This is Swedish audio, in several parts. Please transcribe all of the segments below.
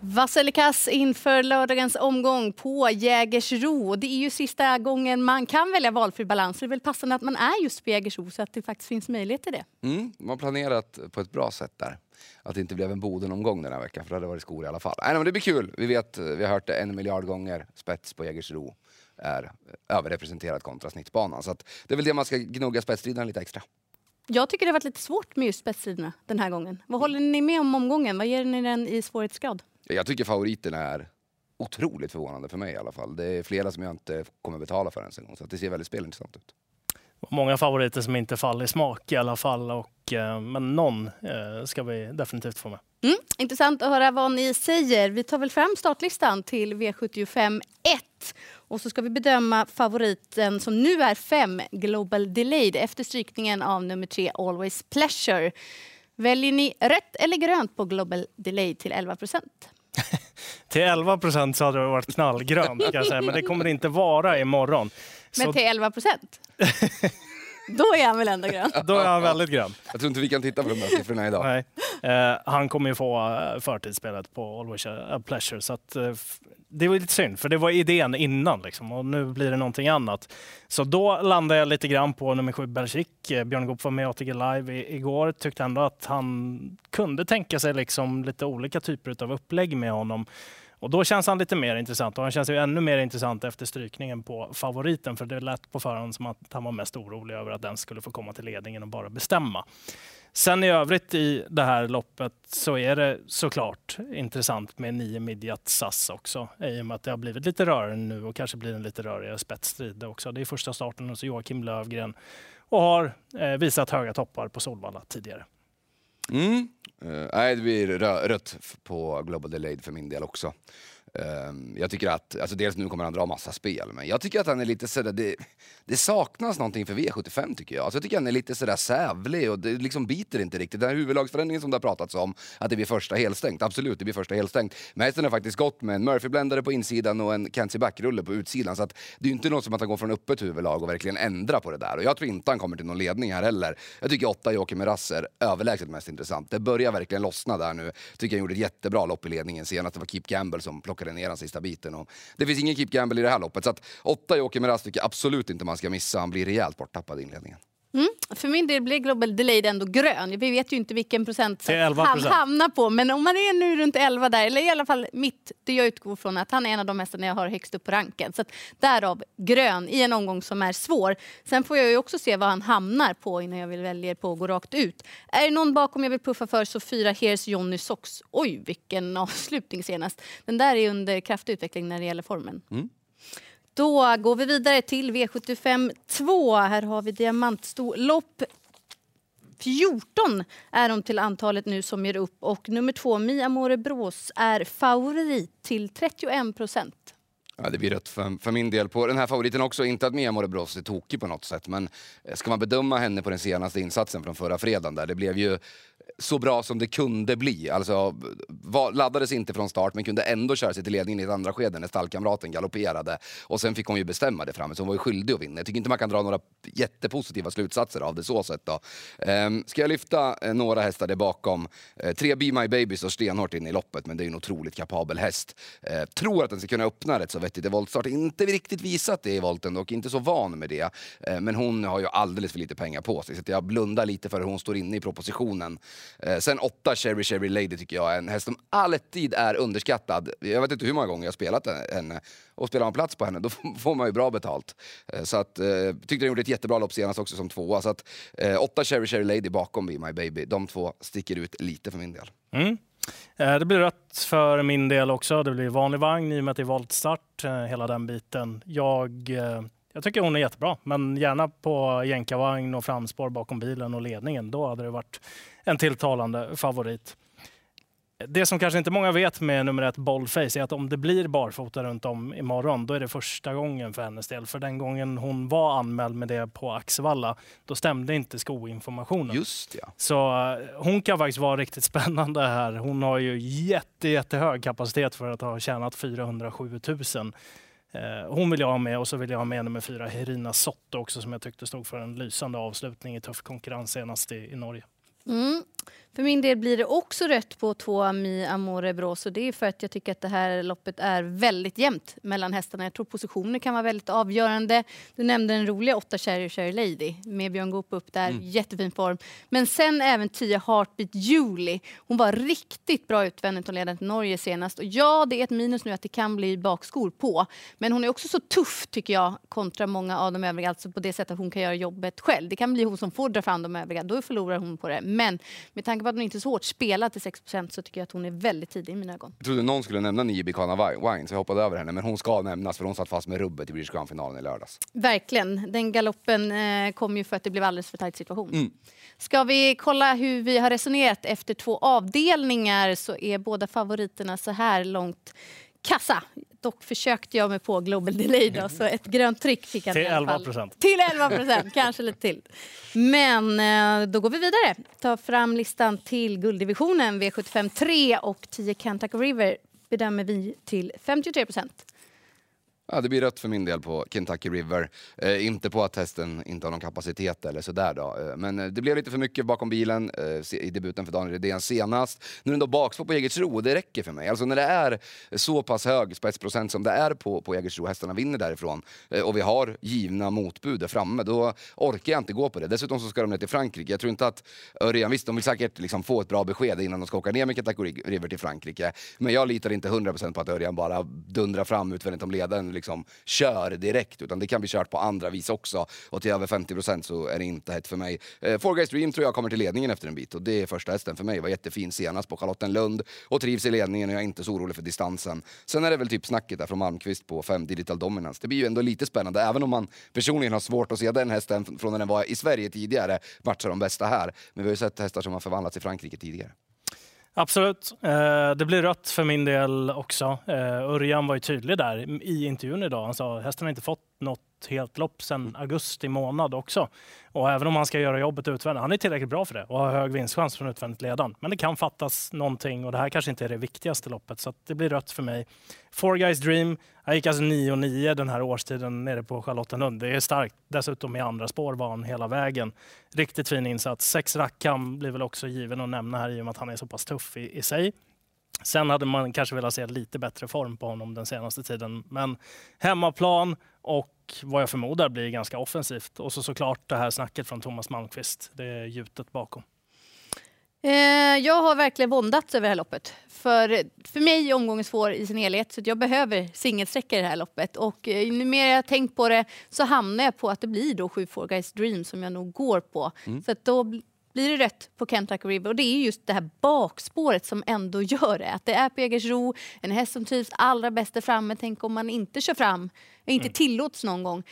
Vasselikas inför lördagens omgång på Jägersro. Det är ju sista gången man kan välja valfri balans. Det är väl passande att man är just på Jägersro så att det faktiskt finns möjlighet till det. Mm, man har planerat på ett bra sätt där. Att det inte blev en Boden-omgång den här veckan, för det hade varit skor i alla fall. Nej, men det blir kul. Vi vet, vi har hört det en miljard gånger. Spets på Jägersro är överrepresenterad kontra snittbanan. Så det är väl det man ska gnugga spetsstriderna lite extra. Jag tycker det har varit lite svårt med just spetsstriderna den här gången. Vad håller ni med om omgången? Vad ger ni den i svårighetsgrad? Jag tycker favoriterna är otroligt förvånande för mig i alla fall. Det är flera som jag inte kommer betala för ens en gång. Så det ser väldigt spelintressant ut. Många favoriter som inte faller i smak i alla fall. Och, eh, men någon eh, ska vi definitivt få med. Mm, intressant att höra vad ni säger. Vi tar väl fram startlistan till V75 1. Och så ska vi bedöma favoriten som nu är 5, Global Delayed, efter strykningen av nummer 3, Always Pleasure. Väljer ni rött eller grönt på Global Delay till 11 procent? Till 11 procent så hade det varit knallgrönt, kan jag säga. men det kommer det inte vara imorgon. Men till 11 procent? Då är han väl ändå grön? Då är han väldigt grön. Jag tror inte vi kan titta på de där siffrorna idag. Nej. Eh, han kommer ju få eh, förtidsspelet på Always a Pleasure. Så att, eh, det var lite synd, för det var idén innan liksom, och nu blir det någonting annat. Så då landade jag lite grann på nummer sju, Belgic. Eh, Björn Goop var med i ATG Live i, igår. Tyckte ändå att han kunde tänka sig liksom lite olika typer av upplägg med honom. Och då känns han lite mer intressant och han känns ju ännu mer intressant efter strykningen på favoriten för det lät på förhand som att han var mest orolig över att den skulle få komma till ledningen och bara bestämma. Sen i övrigt i det här loppet så är det såklart intressant med nio Midjat SAS också i och med att det har blivit lite rörigare nu och kanske blir en lite rörigare spetsstrid också. Det är första starten hos Joakim Lövgren och har eh, visat höga toppar på Solvalla tidigare. Mm. Uh, nej, det blir rött på Global Delayed för min del också. Ehm, jag tycker att, alltså dels nu kommer han dra massa spel, men jag tycker att han är lite sådär, det, det saknas någonting för V75 tycker jag. Alltså jag tycker han är lite sådär sävlig och det liksom biter inte riktigt. Den här huvudlagsförändringen som det har pratats om, att det blir första helstängt, absolut det blir första helstängt. Men hästen har faktiskt gått med en Murphy-bländare på insidan och en Kenzie Back-rulle på utsidan. Så att det är ju inte något som att han går från öppet huvudlag och verkligen ändrar på det där. Och jag tror inte han kommer till någon ledning här heller. Jag tycker åtta Joakim Rasser överlägset mest intressant. Det börjar verkligen lossna där nu. Tycker han gjorde ett jättebra lopp i ledningen senast. Det var Keep Gamble som plockade ner den sista biten. Och det finns ingen Keep Gamble i det här loppet. Så att åtta Joakim rast tycker jag absolut inte man ska missa. Han blir rejält borttappad i inledningen. Mm. För min del blir Global Delayed ändå grön. Vi vet ju inte vilken procent han hamnar på. Men om man är nu runt 11 där, eller i alla fall mitt, det jag utgår från att han är en av de hästarna jag har högst upp på ranken. Så att därav grön i en omgång som är svår. Sen får jag ju också se vad han hamnar på innan jag vill välja på att gå rakt ut. Är det någon bakom jag vill puffa för så fyra Here's Johnny Sox. Oj, vilken avslutning senast. Den där är under kraftig utveckling när det gäller formen. Mm. Då går vi vidare till V75 2. Här har vi diamantstorlopp. 14 är de till antalet nu som ger upp och nummer två, Mia More Brås, är favorit till 31 procent. Ja, det blir rött för, för min del på den här favoriten också. Inte att Mia Morebros är tokig på något sätt, men ska man bedöma henne på den senaste insatsen från förra fredagen där, det blev ju så bra som det kunde bli. Alltså, var, laddades inte från start men kunde ändå köra sig till ledningen i ett andra skede när stallkamraten galopperade. Och sen fick hon ju bestämma det framme, så hon var ju skyldig att vinna. Jag tycker inte man kan dra några jättepositiva slutsatser av det så sett. Då. Ehm, ska jag lyfta eh, några hästar där bakom? Ehm, tre Be My Baby står stenhårt in i loppet, men det är en otroligt kapabel häst. Ehm, tror att den ska kunna öppna rätt så vettigt i voltstart. Inte riktigt visat det i volten och inte så van med det. Eh, men hon har ju alldeles för lite pengar på sig, så jag blundar lite för hur hon står inne i propositionen. Eh, sen åtta Cherry Cherry Lady tycker jag är en häst som alltid är underskattad. Jag vet inte hur många gånger jag har spelat henne. Och spelar man plats på henne då får man ju bra betalt. Eh, så att, eh, tyckte den gjorde ett jättebra lopp senast också som tvåa. Så att, åtta Cherry Cherry Lady bakom Be My Baby. De två sticker ut lite för min del. Mm. Det blir rött för min del också. Det blir vanlig vagn i och med att det är voltstart, hela den biten. Jag jag tycker hon är jättebra, men gärna på jänkarvagn och framspår bakom bilen och ledningen. Då hade det varit en tilltalande favorit. Det som kanske inte många vet med nummer ett Boldface är att om det blir barfota runt om imorgon, då är det första gången för hennes del. För den gången hon var anmäld med det på Axevalla, då stämde inte skoinformationen. Just ja. Så uh, hon kan faktiskt vara riktigt spännande här. Hon har ju jätte, jättehög kapacitet för att ha tjänat 407 000 Eh, Eh, hon vill jag ha med och så vill jag ha med nummer fyra, Herina Sotto också som jag tyckte stod för en lysande avslutning i tuff konkurrens senast i, i Norge. Mm. För min del blir det också rött på två Mi Amore Bros och det är för att jag tycker att det här loppet är väldigt jämnt mellan hästarna. Jag tror positioner kan vara väldigt avgörande. Du nämnde den roliga 8 Cherry Cherry Lady med Björn Goop upp där, mm. jättefin form. Men sen även 10 Heartbeat Julie. Hon var riktigt bra utvändigt och ledde till Norge senast. Och ja, det är ett minus nu att det kan bli bakskor på. Men hon är också så tuff tycker jag kontra många av de övriga, alltså på det sättet att hon kan göra jobbet själv. Det kan bli hon som får dra fram de övriga, då förlorar hon på det. Men med tanke på att hon inte är så hårt spelad till 6% så tycker jag att hon är väldigt tidig i mina ögon. Jag trodde någon skulle nämna Nio Bikana Wine så jag hoppade över henne. Men hon ska nämnas för hon satt fast med rubbet i British Grand-finalen i lördags. Verkligen. Den galoppen eh, kom ju för att det blev alldeles för tajt situation. Mm. Ska vi kolla hur vi har resonerat efter två avdelningar så är båda favoriterna så här långt kassa. Dock försökte jag mig på Global Delay då, så ett grönt tryck fick jag Till 11 procent. Till 11 procent, kanske lite till. Men eh, då går vi vidare. Ta fram listan till gulddivisionen V75 3 och 10 Kentucky River bedömer vi till 53 procent. Ja, det blir rött för min del på Kentucky River. Eh, inte på att hästen inte har någon kapacitet eller sådär då. Eh, men eh, det blev lite för mycket bakom bilen eh, i debuten för Daniel Redén senast. Nu är den då bakspår på Jägersro och det räcker för mig. Alltså när det är så pass hög spetsprocent som det är på, på Jägersro, hästarna vinner därifrån eh, och vi har givna motbud där framme, då orkar jag inte gå på det. Dessutom så ska de ner till Frankrike. Jag tror inte att Örjan, visst de vill säkert liksom få ett bra besked innan de ska åka ner med Kentucky River till Frankrike. Men jag litar inte 100% på att Örjan bara dundrar fram utvändigt om ledaren liksom kör direkt, utan det kan bli kört på andra vis också. Och till över 50% så är det inte hett för mig. Eh, Four Guys Dream tror jag kommer till ledningen efter en bit och det är första hästen för mig. Var jättefin senast på Charlottenlund och trivs i ledningen och jag är inte så orolig för distansen. Sen är det väl typ snacket där från Malmqvist på 5 Digital Dominance. Det blir ju ändå lite spännande, även om man personligen har svårt att se den hästen från när den var i Sverige tidigare matcha de bästa här. Men vi har ju sett hästar som har förvandlats i Frankrike tidigare. Absolut. Eh, det blir rött för min del också. Eh, Örjan var ju tydlig där i intervjun idag. Han sa att hästen har inte fått något helt lopp sedan augusti månad också. Och även om han ska göra jobbet utvändigt, han är tillräckligt bra för det och har hög vinstchans från utvändigt ledan. Men det kan fattas någonting och det här kanske inte är det viktigaste loppet så det blir rött för mig. Four Guys Dream, han gick alltså 9,9 den här årstiden nere på Charlottenlund. Det är starkt. Dessutom i andra spår var han hela vägen. Riktigt fin insats. Sex Rackham blir väl också given att nämna här i och med att han är så pass tuff i, i sig. Sen hade man kanske velat se lite bättre form på honom den senaste tiden. Men hemmaplan och vad jag förmodar blir ganska offensivt. Och så såklart det här snacket från Thomas Malmqvist. Det är gjutet bakom. Eh, jag har verkligen våndats över det här loppet. För, för mig är omgången svår i sin helhet så jag behöver singelsträcka i det här loppet. Och eh, ju mer jag tänkt på det så hamnar jag på att det blir då 7 Four Guys Dream som jag nog går på. Mm. Så då blir det rött på Kentucky River. Och det är just det här bakspåret som ändå gör det. Att det är på Jägersro, en häst som trivs allra bäst framme. Tänk om man inte kör fram, inte mm. tillåts någon gång.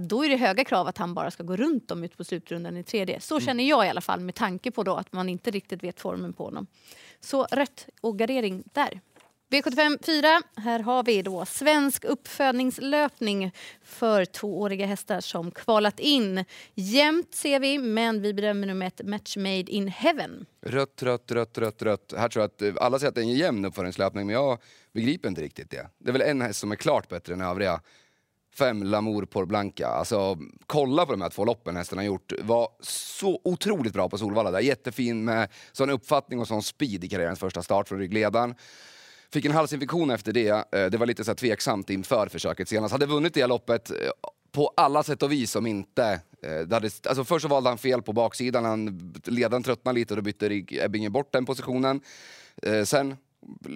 Då är det höga krav att han bara ska gå runt dem ut på slutrundan i tredje. Så mm. känner jag i alla fall med tanke på då att man inte riktigt vet formen på honom. Så rött och gardering där. V75 4. Här har vi då svensk uppfödningslöpning för tvååriga hästar som kvalat in. Jämnt ser vi, men vi bedömer nummer ett Match Made in Heaven. Rött, rött, rött, rött, rött. Här tror jag att eh, alla säger att det är en jämn uppfödningslöpning, men jag begriper inte riktigt det. Det är väl en häst som är klart bättre än övriga. Fem Lamour Por Blanca. Alltså, kolla på de här två loppen hästen har gjort. Var så otroligt bra på Solvalla där. Jättefin med sån uppfattning och sån speed i karriärens första start från ryggledaren. Fick en halsinfektion efter det. Eh, det var lite så tveksamt inför försöket senast. Hade vunnit det loppet eh, på alla sätt och vis om inte... Eh, det hade, alltså först så valde han fel på baksidan, han, ledaren tröttnade lite och då bytte Ebbinge bort den positionen. Sen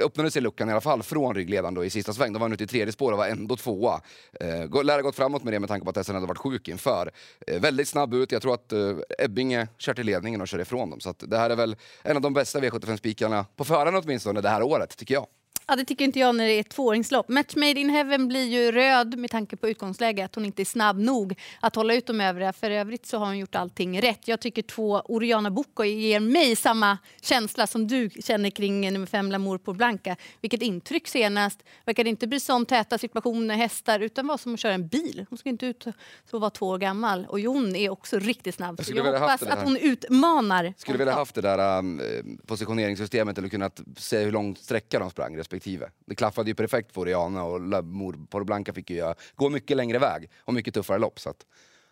öppnade sig luckan i alla fall från ryggledaren då i sista sväng. Då var han ute i tredje spår och var ändå tvåa. Eh, lär ha gått framåt med det med tanke på att Essen hade varit sjuk inför. Eh, väldigt snabb ut. Jag tror att eh, Ebbinge kör till ledningen och kör ifrån dem. Så det här är väl en av de bästa V75-spikarna på förhand åtminstone det här året, tycker jag. Ja, det tycker inte jag när det är ett tvååringslopp. Match Made in Heaven blir ju röd med tanke på utgångsläget. Att hon inte är snabb nog att hålla ut de övriga. För övrigt så har hon gjort allting rätt. Jag tycker två Oriana Bocco ger mig samma känsla som du känner kring nummer fem Lamour på Blanca. Vilket intryck senast. Verkade inte bry sig om täta situationer, hästar, utan var som att köra en bil. Hon ska inte ut så vara två år gammal. Och Jon är också riktigt snabb. Jag, jag hoppas att hon utmanar. Skulle vilja haft det där um, positioneringssystemet eller kunnat se hur lång sträcka de sprang respektive. Det klaffade ju perfekt för Oriana och Mor Blanca fick ju gå mycket längre väg och mycket tuffare lopp. Så att,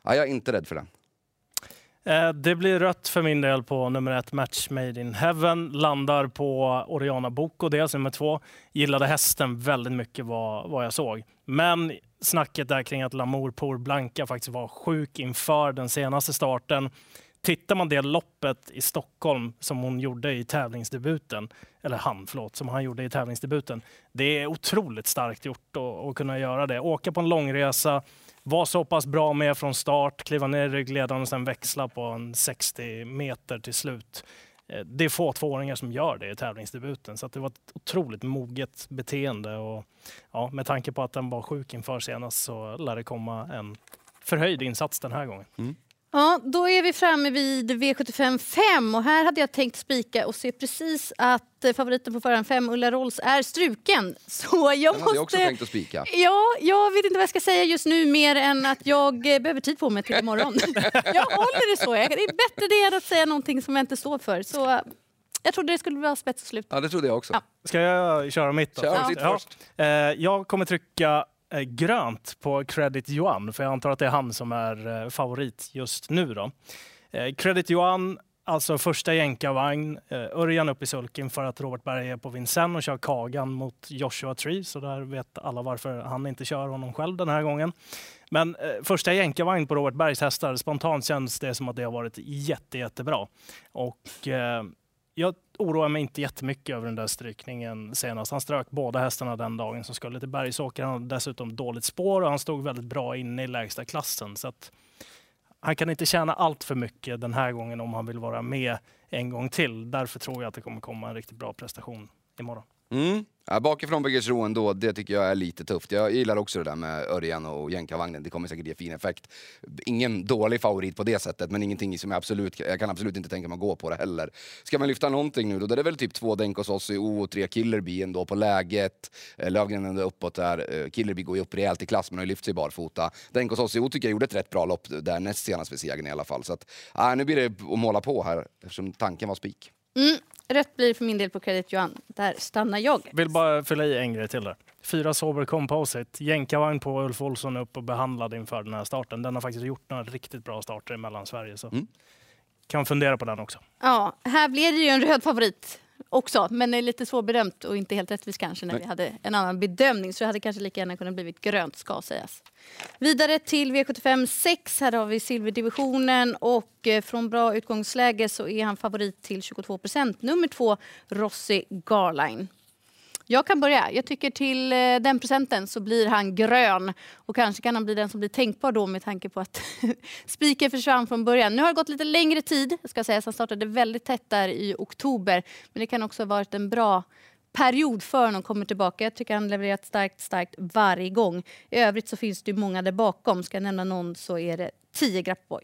ja, jag är inte rädd för den. Eh, det blir rött för min del på nummer ett, Match Made in Heaven. Landar på Oriana Boko, dels nummer två. Gillade hästen väldigt mycket vad, vad jag såg. Men snacket där kring att Lamour Pour Blanca faktiskt var sjuk inför den senaste starten. Tittar man det loppet i Stockholm som hon gjorde i tävlingsdebuten, eller han, förlåt, som han gjorde i tävlingsdebuten. Det är otroligt starkt gjort att, kunna göra det. Åka på en långresa, vara så pass bra med från start, kliva ner i ryggledaren och sen växla på en 60 meter till slut. Eh, det är få tvååringar som gör det i tävlingsdebuten, så det var ett otroligt moget beteende. Och, ja, med tanke på att den var sjuk inför senast så lär det komma en förhöjd insats den här gången. Mm. Ja, då är vi framme vid V75 5 och här hade jag tänkt spika och se precis att eh, favoriten på förhand 5, Ulla Rolls, är struken. Så jag Den måste... hade jag också tänkt att spika. Ja, jag vet inte vad jag ska säga just nu mer än att jag eh, behöver tid på mig till imorgon. jag håller det så. Det är bättre det än att säga någonting som jag inte står för. Så jag trodde det skulle vara spets och slut. Ja, det trodde jag också. Ja. Ska jag köra mitt då? Kör ja. först. Ja. Eh, jag kommer trycka Eh, Eh, grönt på Credit Yuan, för jag antar att det är han som är eh, favorit just nu. Då. Eh, Credit Yuan, alltså första jänkarvagn, Örjan upp i sulken för att Robert Berg är på Vincennes och kör Kagan mot Joshua Tree, så där vet alla varför han inte kör honom själv den här gången. Men eh, första jänkarvagn på Robert Bergs hästar, spontant känns det som att det har varit jätte, jättebra. Och eh, jag oroar mig inte jättemycket över den där strykningen senast. Han strök båda hästarna den dagen som skulle till Bergsåker. Han hade dessutom dåligt spår och han stod väldigt bra inne i lägsta klassen. Så att han kan inte tjäna allt för mycket den här gången om han vill vara med en gång till. Därför tror jag att det kommer komma en riktigt bra prestation imorgon. Mm. Ja, bakifrån på ändå, det tycker jag är lite tufft. Jag gillar också det där med Örjan och jänkarvagnen. Det kommer säkert ge fin effekt. Ingen dålig favorit på det sättet, men ingenting som jag absolut, jag kan absolut inte tänka mig att gå på det heller. Ska man lyfta någonting nu då, Det är väl typ två Denkos Ossi O och tre Killerby ändå på läget. Eh, Lövgren ändå uppåt där. Eh, Killerby går ju upp rejält i klass, men har ju lyft sig barfota. Denkos Ossi O tycker jag gjorde ett rätt bra lopp där näst senast vid segern i alla fall. Så att, ja, nu blir det att måla på här, eftersom tanken var spik. Mm. Rätt blir för min del på Credit Johan. Där stannar jag. Vill bara fylla i en grej till där. Fyra Sober Composite. Jänkarvagn på Ulf Olsson upp och behandlad inför den här starten. Den har faktiskt gjort några riktigt bra starter i Mellansverige. Så mm. kan fundera på den också. Ja, här blev det ju en röd favorit också, men är lite svårbedömt och inte helt rättvist kanske när Nej. vi hade en annan bedömning. Så det hade kanske lika gärna kunnat blivit grönt ska sägas. Vidare till V75 6. Här har vi silverdivisionen och eh, från bra utgångsläge så är han favorit till 22 procent. Nummer två, Rossi Garline. Jag kan börja. Jag tycker till eh, den procenten så blir han grön. Och kanske kan han bli den som blir tänkbar då med tanke på att spiken försvann från början. Nu har det gått lite längre tid. Ska säga. Han startade väldigt tätt där i oktober. Men det kan också ha varit en bra period för honom kommer tillbaka. Jag tycker han levererat starkt, starkt varje gång. I övrigt så finns det många där bakom. Ska jag nämna någon så är det 10 Grappboy.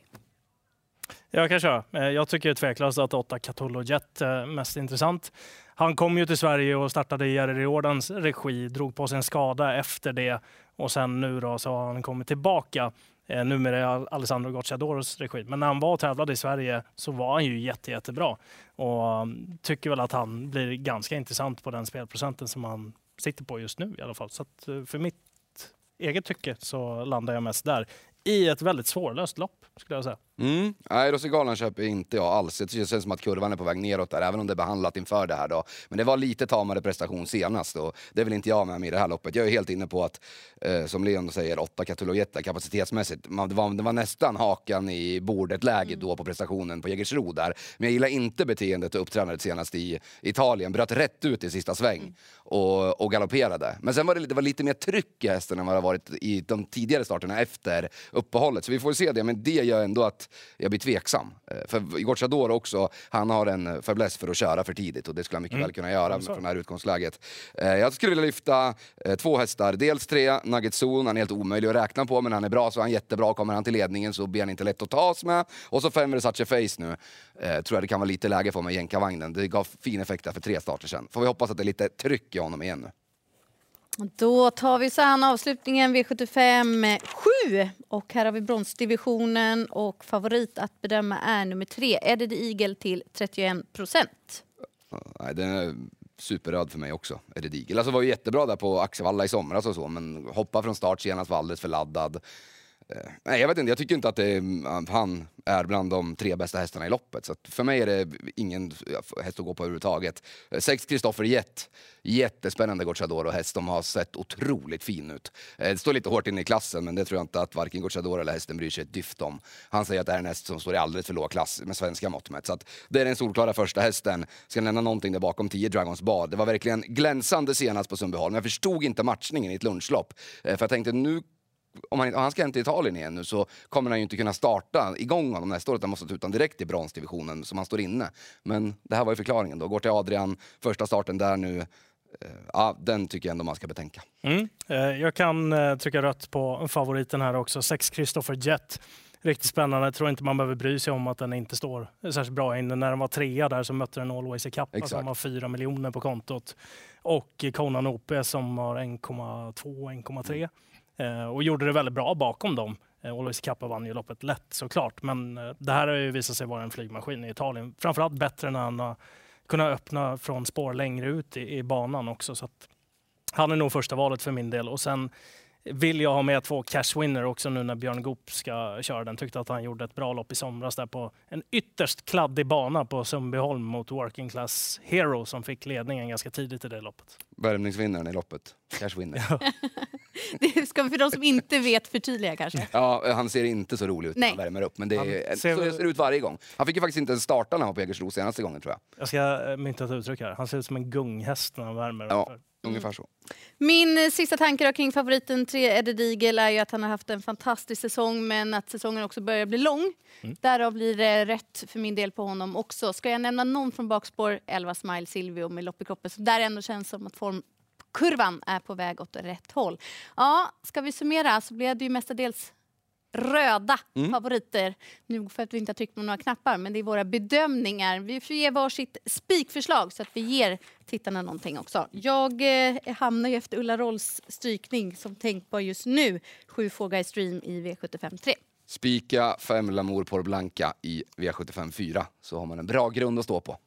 Jag kan köra. Eh, jag tycker tveklöst att 8 Catullo Jet är mest intressant. Han kom ju till Sverige och startade i Jerry Jordans regi, drog på sig en skada efter det och sen nu då så har han kommit tillbaka. Eh, numera Alessandro Gocciadoros regi. Men när han var och tävlade i Sverige så var han ju jätte, jättebra och mm, tycker väl att han blir ganska intressant på den spelprocenten som han sitter på just nu i alla fall. Så att, eh, för mitt eget tycke så landar jag mest där i ett väldigt svårlöst lopp skulle jag säga. Mm. Nej, Rosigalen köper inte jag alls. Det känns som att kurvan är på väg neråt där, även om det är behandlat inför det här. Då. Men det var lite tamare prestation senast och det vill inte jag med mig i det här loppet. Jag är helt inne på att, eh, som Leon säger, åtta Catulogetta kapacitetsmässigt. Man, det, var, det var nästan hakan i bordet-läge mm. då på prestationen på Jägersro där. Men jag gillar inte beteendet och uppträdandet senast i Italien. Bröt rätt ut i sista sväng mm. och, och galopperade. Men sen var det, det var lite mer tryck i hästen än vad det varit i de tidigare starterna efter uppehållet. Så vi får se det, men det gör ändå att jag blir tveksam. Eh, för Gocciador också, han har en fäbless för att köra för tidigt och det skulle han mycket mm. väl kunna göra från det här utgångsläget. Eh, jag skulle vilja lyfta eh, två hästar. Dels tre, Nugget Zone, han är helt omöjlig att räkna på men han är bra så han är jättebra. Kommer han till ledningen så blir han inte lätt att tas med. Och så fem Versace Face nu. Tror jag det kan vara lite läge för mig jänkarvagnen. Det gav fin effekt där för tre starter sen. Får vi hoppas att det är lite tryck i honom igen nu. Då tar vi sen avslutningen V75 7 och här har vi bronsdivisionen och favorit att bedöma är nummer tre, Eddie Eagle till 31 procent. Nej, den är superröd för mig också, Eddie Eagle. Alltså var ju jättebra där på Axevalla i somras och så, men hoppa från start senast var alldeles för laddad. Nej, jag vet inte. Jag tycker inte att är, mm, han är bland de tre bästa hästarna i loppet. Så för mig är det ingen häst att gå på överhuvudtaget. Eh, sex Kristoffer Jett. Jättespännande Gocciadoro häst. De har sett otroligt fin ut. Eh, det står lite hårt inne i klassen, men det tror jag inte att varken Gocciadoro eller hästen bryr sig ett dyft om. Han säger att det är en häst som står i alldeles för låg klass med svenska mått mätt. Så att det är den solklara första hästen. Ska nämna någonting där bakom 10 Dragons bar. Det var verkligen glänsande senast på Sundbyholm. Jag förstod inte matchningen i ett lunchlopp. Eh, för jag tänkte nu om han, han ska hem till Italien igen nu så kommer han ju inte kunna starta igång honom nästa år utan måste ta ut honom direkt i bronsdivisionen som han står inne. Men det här var ju förklaringen då. Går till Adrian, första starten där nu. Eh, ja, den tycker jag ändå man ska betänka. Mm. Eh, jag kan eh, trycka rött på favoriten här också, sex Christopher Jet. Riktigt spännande. Jag tror inte man behöver bry sig om att den inte står särskilt bra inne. När den var trea där så mötte den Always i Cup som har fyra miljoner på kontot. Och Conan OP som har 1,2-1,3. Eh, och gjorde det väldigt bra bakom dem. Eh, Always Kappa vann ju loppet lätt såklart, men eh, det här har ju visat sig vara en flygmaskin i Italien. Framförallt bättre när han har kunnat öppna från spår längre ut i, i banan också. Så han är nog första valet för min del. Och sen vill jag ha med två cash winner också nu när Björn Goop ska köra den. Tyckte att han gjorde ett bra lopp i somras där på en ytterst kladdig bana på Sundbyholm mot Working Class Hero som fick ledningen ganska tidigt i det loppet. Värmningsvinnaren i loppet, cash winner. Ja. det ska för de som inte vet förtydliga kanske. Ja, han ser inte så rolig ut när han värmer upp, men det är, ser... så ser det ut varje gång. Han fick ju faktiskt inte ens starta när han var på Jägersro senaste gången tror jag. Jag ska mynta ett uttryck här. Han ser ut som en gunghäst när han värmer. Ja. Ungefär så. Min eh, sista tanke kring favoriten 3 Eddie Diegel är ju att han har haft en fantastisk säsong men att säsongen också börjar bli lång. Mm. Därav blir det rätt för min del på honom också. Ska jag nämna någon från bakspår, 11 Smile Silvio med lopp i kroppen, så där ändå känns som att formkurvan är på väg åt rätt håll. Ja, ska vi summera så blev det ju mestadels röda mm. favoriter. Nu för att vi inte har tryckt på några knappar, men det är våra bedömningar. Vi får ge varsitt spikförslag så att vi ger tittarna någonting också. Jag eh, hamnar ju efter Ulla Rolls strykning som tänkbar just nu. Sju fåglar i stream i V75 3. Spika fem Lamour por Blanca i V75 4 så har man en bra grund att stå på.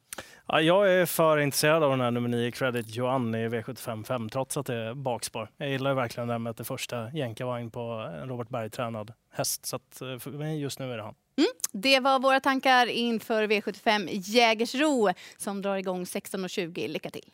Ja, jag är för intresserad av den här nummer 9 Credit Johan i V75 5 trots att det är bakspår. Jag gillar verkligen det med att det första jänkarvagn på en Robert Berg-tränad häst. Så att eh, för mig just nu är det han. Mm, det var våra tankar inför V75 Jägersro som drar igång 16.20. Lycka till!